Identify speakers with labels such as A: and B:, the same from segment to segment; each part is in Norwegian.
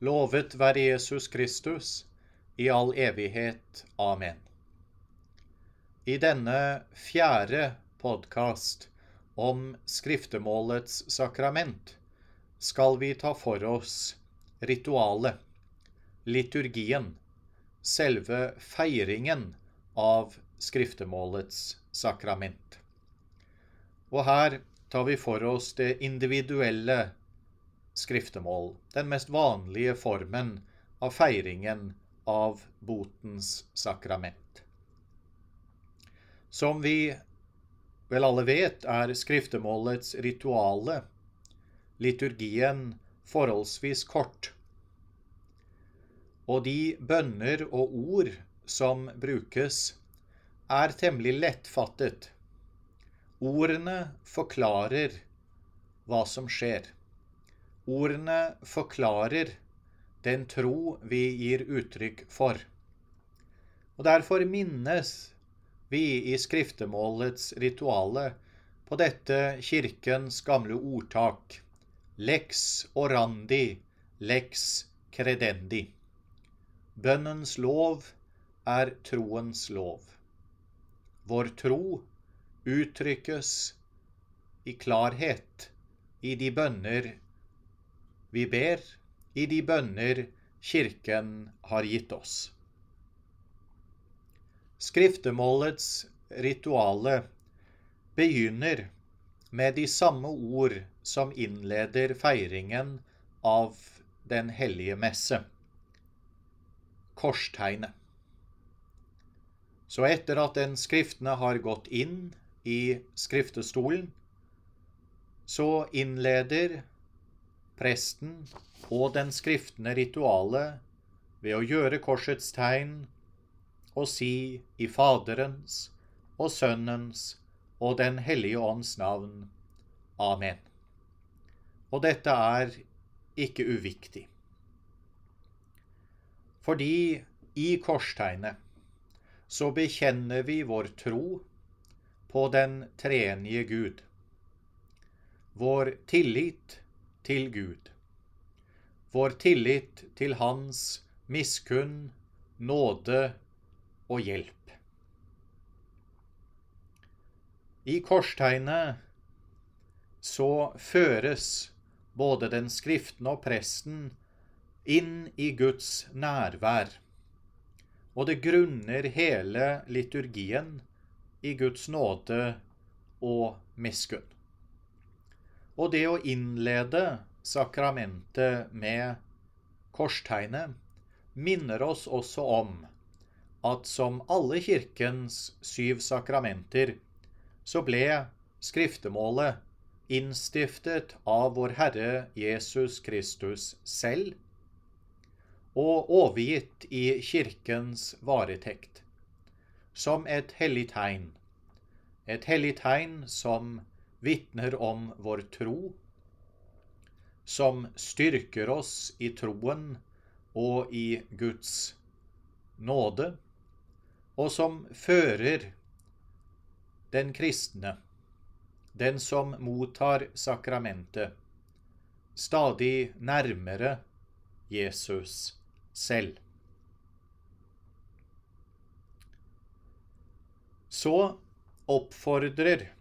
A: Lovet være Jesus Kristus, i all evighet. Amen. I denne fjerde podkast om skriftemålets sakrament skal vi ta for oss ritualet, liturgien, selve feiringen av skriftemålets sakrament. Og her tar vi for oss det individuelle skriftemål, den mest vanlige formen av feiringen av botens sakrament. Som vi vel alle vet, er skriftemålets rituale, liturgien, forholdsvis kort. Og de bønner og ord som brukes, er temmelig lettfattet. Ordene forklarer hva som skjer. Ordene forklarer den tro vi gir uttrykk for. Og Derfor minnes vi i skriftemålets rituale på dette kirkens gamle ordtak lex orandi, lex credendi. Bønnens lov er troens lov. Vår tro uttrykkes i klarhet i de bønner vi ber i de bønner Kirken har gitt oss. Skriftemålets rituale begynner med de samme ord som innleder feiringen av Den hellige messe korstegnet. Så etter at den skriftene har gått inn i skriftestolen, så innleder presten og den skriftende ritualet ved å gjøre korsets tegn og si i Faderens og Sønnens og Den hellige ånds navn. Amen. Og dette er ikke uviktig. Fordi i korstegnet så bekjenner vi vår tro på den treenige Gud. Vår tillit til Gud. Vår tillit til Hans miskunn, nåde og hjelp. I korstegnet så føres både den skriftende og presten inn i Guds nærvær. Og det grunner hele liturgien i Guds nåde og miskunn. Og det å innlede sakramentet med korstegnet minner oss også om at som alle kirkens syv sakramenter, så ble skriftemålet innstiftet av vår Herre Jesus Kristus selv og overgitt i kirkens varetekt, som et hellig tegn. Et hellig tegn som vitner om vår tro, som styrker oss i troen og i Guds nåde, og som fører den kristne, den som mottar sakramentet, stadig nærmere Jesus selv. Så oppfordrer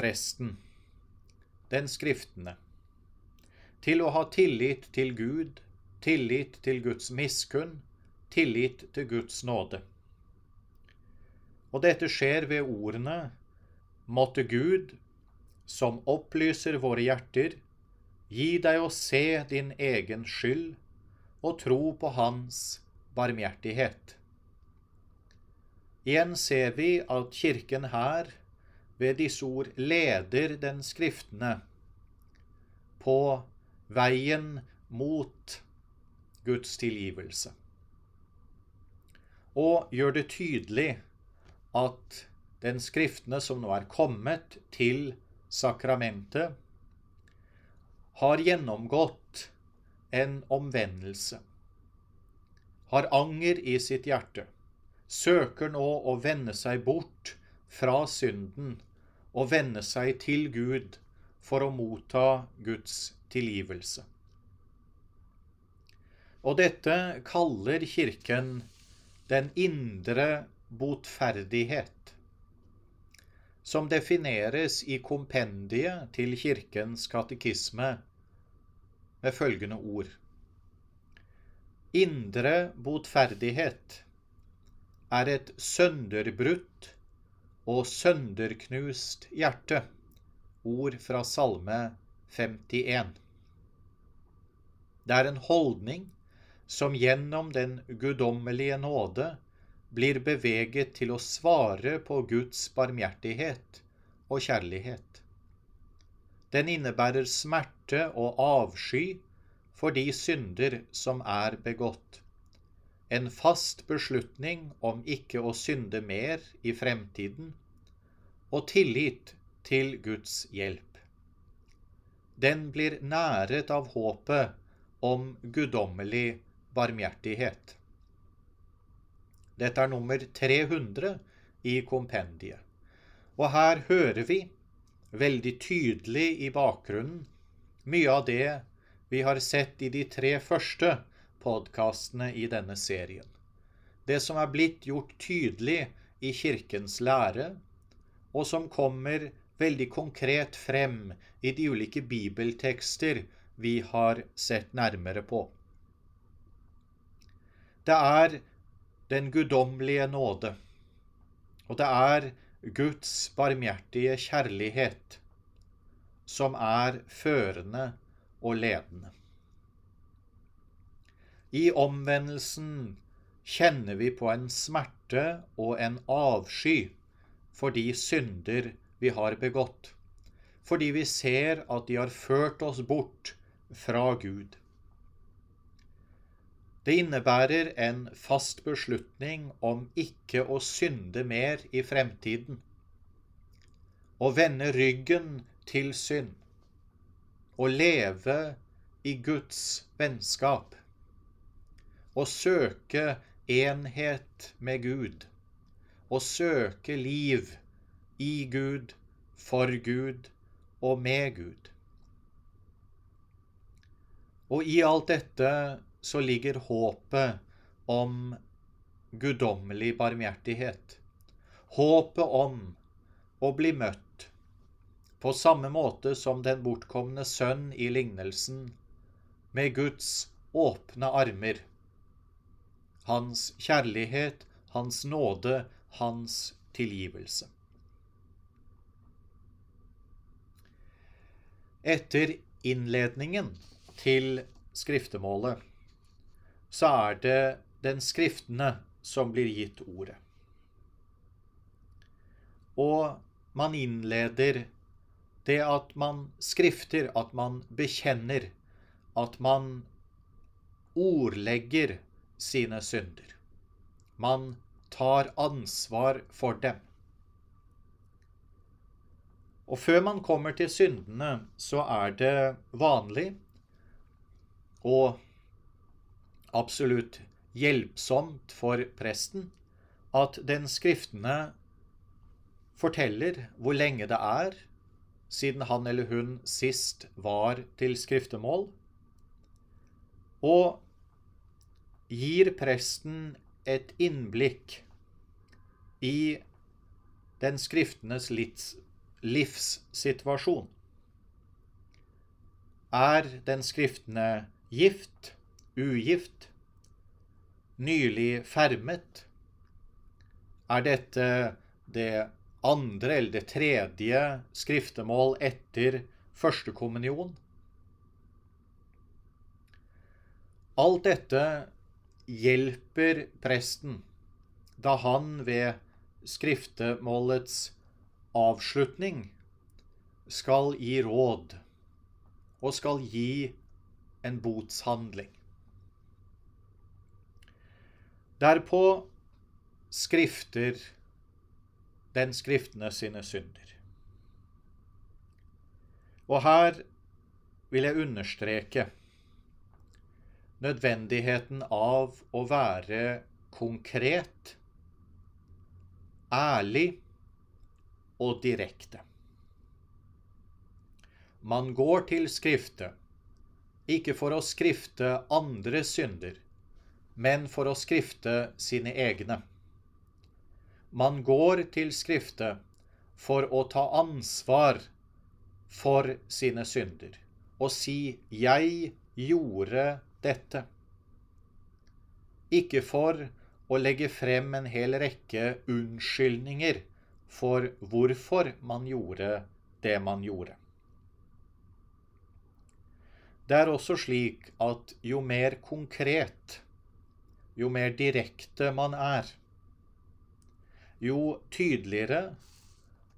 A: presten, den skriftende, til å ha tillit til Gud, tillit til Guds miskunn, tillit til Guds nåde. Og dette skjer ved ordene Måtte Gud, som opplyser våre hjerter, gi deg å se din egen skyld og tro på Hans barmhjertighet. Igjen ser vi at Kirken her ved disse ord leder den skriftene på veien mot Guds tilgivelse. Og gjør det tydelig at den skriftene som nå er kommet til sakramentet, har gjennomgått en omvendelse, har anger i sitt hjerte, søker nå å vende seg bort fra synden å vende seg til Gud for å motta Guds tilgivelse. Og dette kaller Kirken den indre botferdighet, som defineres i kompendiet til Kirkens katekisme med følgende ord. Indre botferdighet er et sønderbrutt og sønderknust hjerte. Ord fra Salme 51. Det er en holdning som gjennom den guddommelige nåde blir beveget til å svare på Guds barmhjertighet og kjærlighet. Den innebærer smerte og avsky for de synder som er begått. En fast beslutning om ikke å synde mer i fremtiden, og tillit til Guds hjelp. Den blir næret av håpet om guddommelig barmhjertighet. Dette er nummer 300 i kompendiet. Og her hører vi veldig tydelig i bakgrunnen mye av det vi har sett i de tre første podkastene i denne serien. Det som er blitt gjort tydelig i Kirkens lære, og som kommer veldig konkret frem i de ulike bibeltekster vi har sett nærmere på. Det er den guddommelige nåde, og det er Guds barmhjertige kjærlighet som er førende og ledende. I omvendelsen kjenner vi på en smerte og en avsky for de synder vi har begått, fordi vi ser at de har ført oss bort fra Gud. Det innebærer en fast beslutning om ikke å synde mer i fremtiden. Å vende ryggen til synd. Å leve i Guds vennskap. Å søke enhet med Gud. Å søke liv i Gud, for Gud og med Gud. Og i alt dette så ligger håpet om guddommelig barmhjertighet. Håpet om å bli møtt på samme måte som den bortkomne sønn i lignelsen, med Guds åpne armer. Hans kjærlighet, hans nåde, hans tilgivelse. Etter innledningen til skriftemålet, så er det den skriftene som blir gitt ordet. Og man innleder det at man skrifter, at man bekjenner, at man ordlegger sine synder. Man tar ansvar for dem. Og før man kommer til syndene, så er det vanlig og absolutt hjelpsomt for presten at den skriftene forteller hvor lenge det er siden han eller hun sist var til skriftemål, og gir presten et innblikk i den skriftenes livssituasjon. Er den skriftene Gift, ugift, nylig fermet. Er dette det andre eller det tredje skriftemål etter første kommunion? Alt dette hjelper presten da han ved skriftemålets avslutning skal gi råd og skal gi en botshandling. Derpå skrifter den skriftene sine synder. Og her vil jeg understreke nødvendigheten av å være konkret, ærlig og direkte. Man går til Skriftet ikke for å skrifte andres synder, men for å skrifte sine egne. Man går til Skrifte for å ta ansvar for sine synder og si 'jeg gjorde dette'. Ikke for å legge frem en hel rekke unnskyldninger for hvorfor man gjorde det man gjorde. Det er også slik at jo mer konkret, jo mer direkte man er, jo tydeligere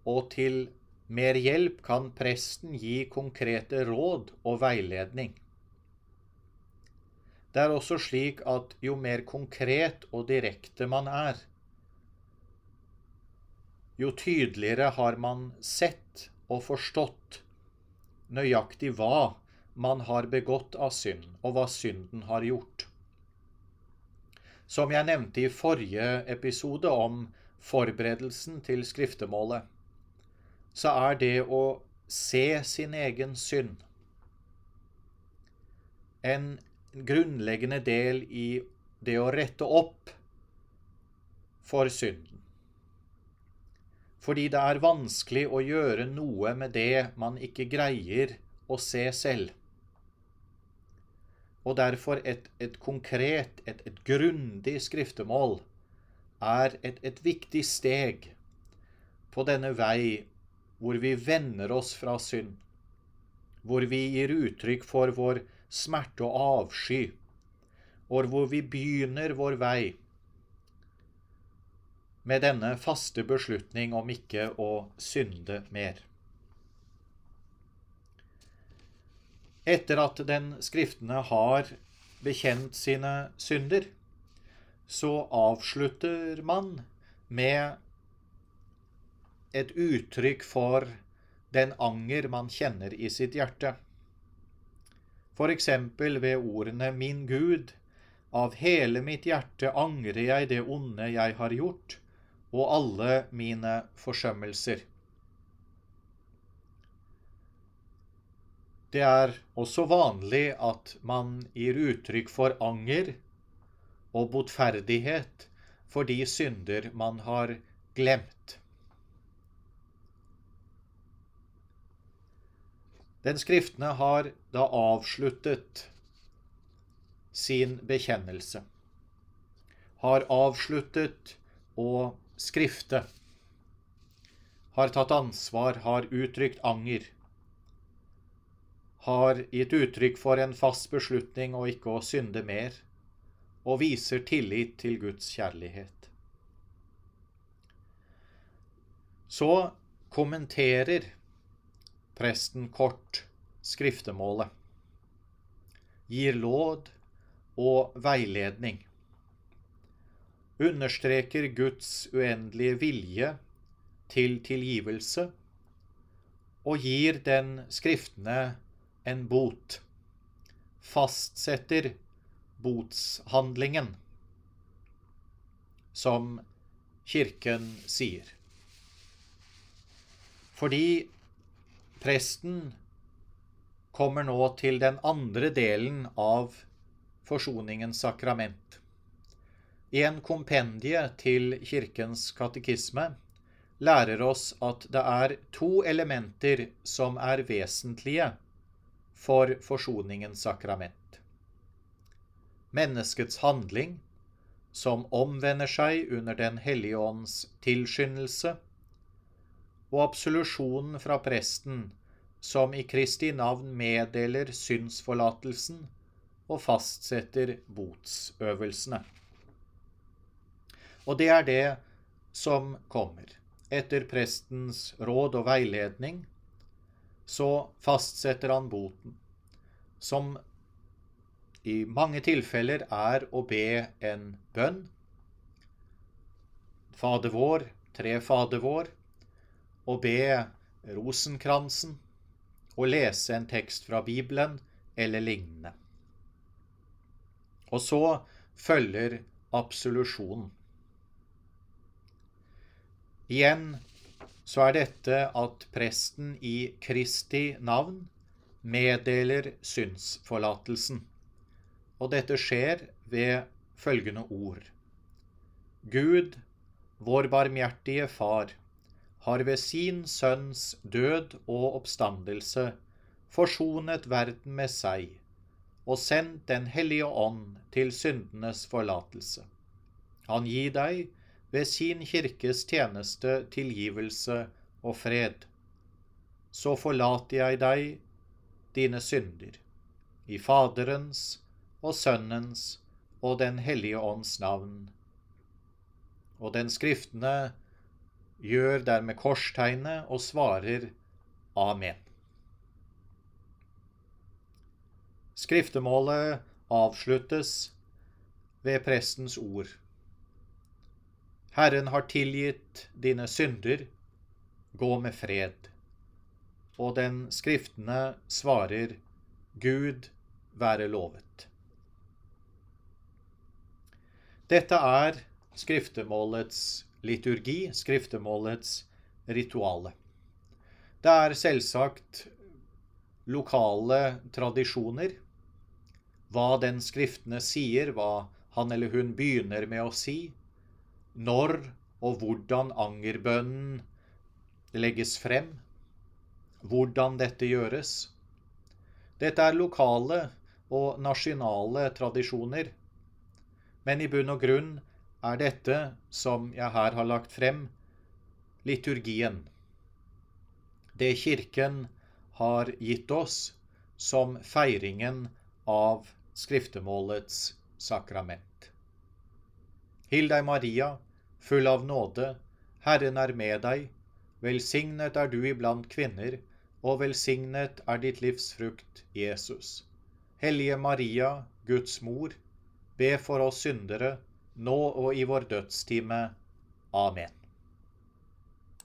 A: og til mer hjelp kan presten gi konkrete råd og veiledning. Det er også slik at jo mer konkret og direkte man er, jo tydeligere har man sett og forstått nøyaktig hva man har begått av synd, og hva synden har gjort. Som jeg nevnte i forrige episode om forberedelsen til skriftemålet, så er det å se sin egen synd en grunnleggende del i det å rette opp for synden. Fordi det er vanskelig å gjøre noe med det man ikke greier å se selv. Og derfor et, et konkret, et, et grundig skriftemål er et, et viktig steg på denne vei hvor vi vender oss fra synd, hvor vi gir uttrykk for vår smerte og avsky, og hvor vi begynner vår vei med denne faste beslutning om ikke å synde mer. Etter at den skriftene har bekjent sine synder, så avslutter man med et uttrykk for den anger man kjenner i sitt hjerte. F.eks. ved ordene 'Min Gud, av hele mitt hjerte angrer jeg det onde jeg har gjort, og alle mine forsømmelser'. Det er også vanlig at man gir uttrykk for anger og botferdighet for de synder man har glemt. Den skriftene har da avsluttet sin bekjennelse. Har avsluttet å skrifte. Har tatt ansvar, har uttrykt anger. Har gitt uttrykk for en fast beslutning og ikke å synde mer og viser tillit til Guds kjærlighet. Så kommenterer presten kort skriftemålet, gir låd og veiledning, understreker Guds uendelige vilje til tilgivelse og gir den skriftene en bot, fastsetter botshandlingen, som Kirken sier. Fordi presten kommer nå til den andre delen av forsoningens sakrament. I en kompendie til Kirkens katekisme lærer oss at det er to elementer som er vesentlige for forsoningens sakrament menneskets handling, som omvender seg under Den hellige ånds tilskyndelse, og absolusjonen fra presten, som i Kristi navn meddeler synsforlatelsen og fastsetter botsøvelsene. Og det er det som kommer. Etter prestens råd og veiledning så fastsetter han boten, som i mange tilfeller er å be en bønn. Fader vår, tre Fader vår, og be rosenkransen og lese en tekst fra Bibelen eller lignende. Og så følger absolusjonen. Igjen så er dette at presten i Kristi navn meddeler syndsforlatelsen. Og dette skjer ved følgende ord. Gud, vår barmhjertige Far, har ved sin Sønns død og oppstandelse forsonet verden med seg og sendt Den hellige ånd til syndenes forlatelse. Han gir deg ved sin kirkes tjeneste tilgivelse og fred. Så forlater jeg deg dine synder. I Faderens og Sønnens og Den hellige ånds navn. Og den skriftene gjør dermed korstegnet og svarer Amen. Skriftemålet avsluttes ved prestens ord. Herren har tilgitt dine synder, gå med fred og den skriftene svarer Gud være lovet. Dette er skriftemålets liturgi, skriftemålets rituale. Det er selvsagt lokale tradisjoner. Hva den skriftene sier, hva han eller hun begynner med å si, når og hvordan angerbønnen legges frem, hvordan dette gjøres. Dette er lokale og nasjonale tradisjoner, men i bunn og grunn er dette, som jeg her har lagt frem, liturgien. Det Kirken har gitt oss som feiringen av skriftemålets sakrament. Hill deg, Maria, full av nåde, Herren er med deg, velsignet er du iblant kvinner, og velsignet er ditt livs frukt, Jesus. Hellige Maria, Guds mor, be for oss syndere, nå og i vår dødstime. Amen.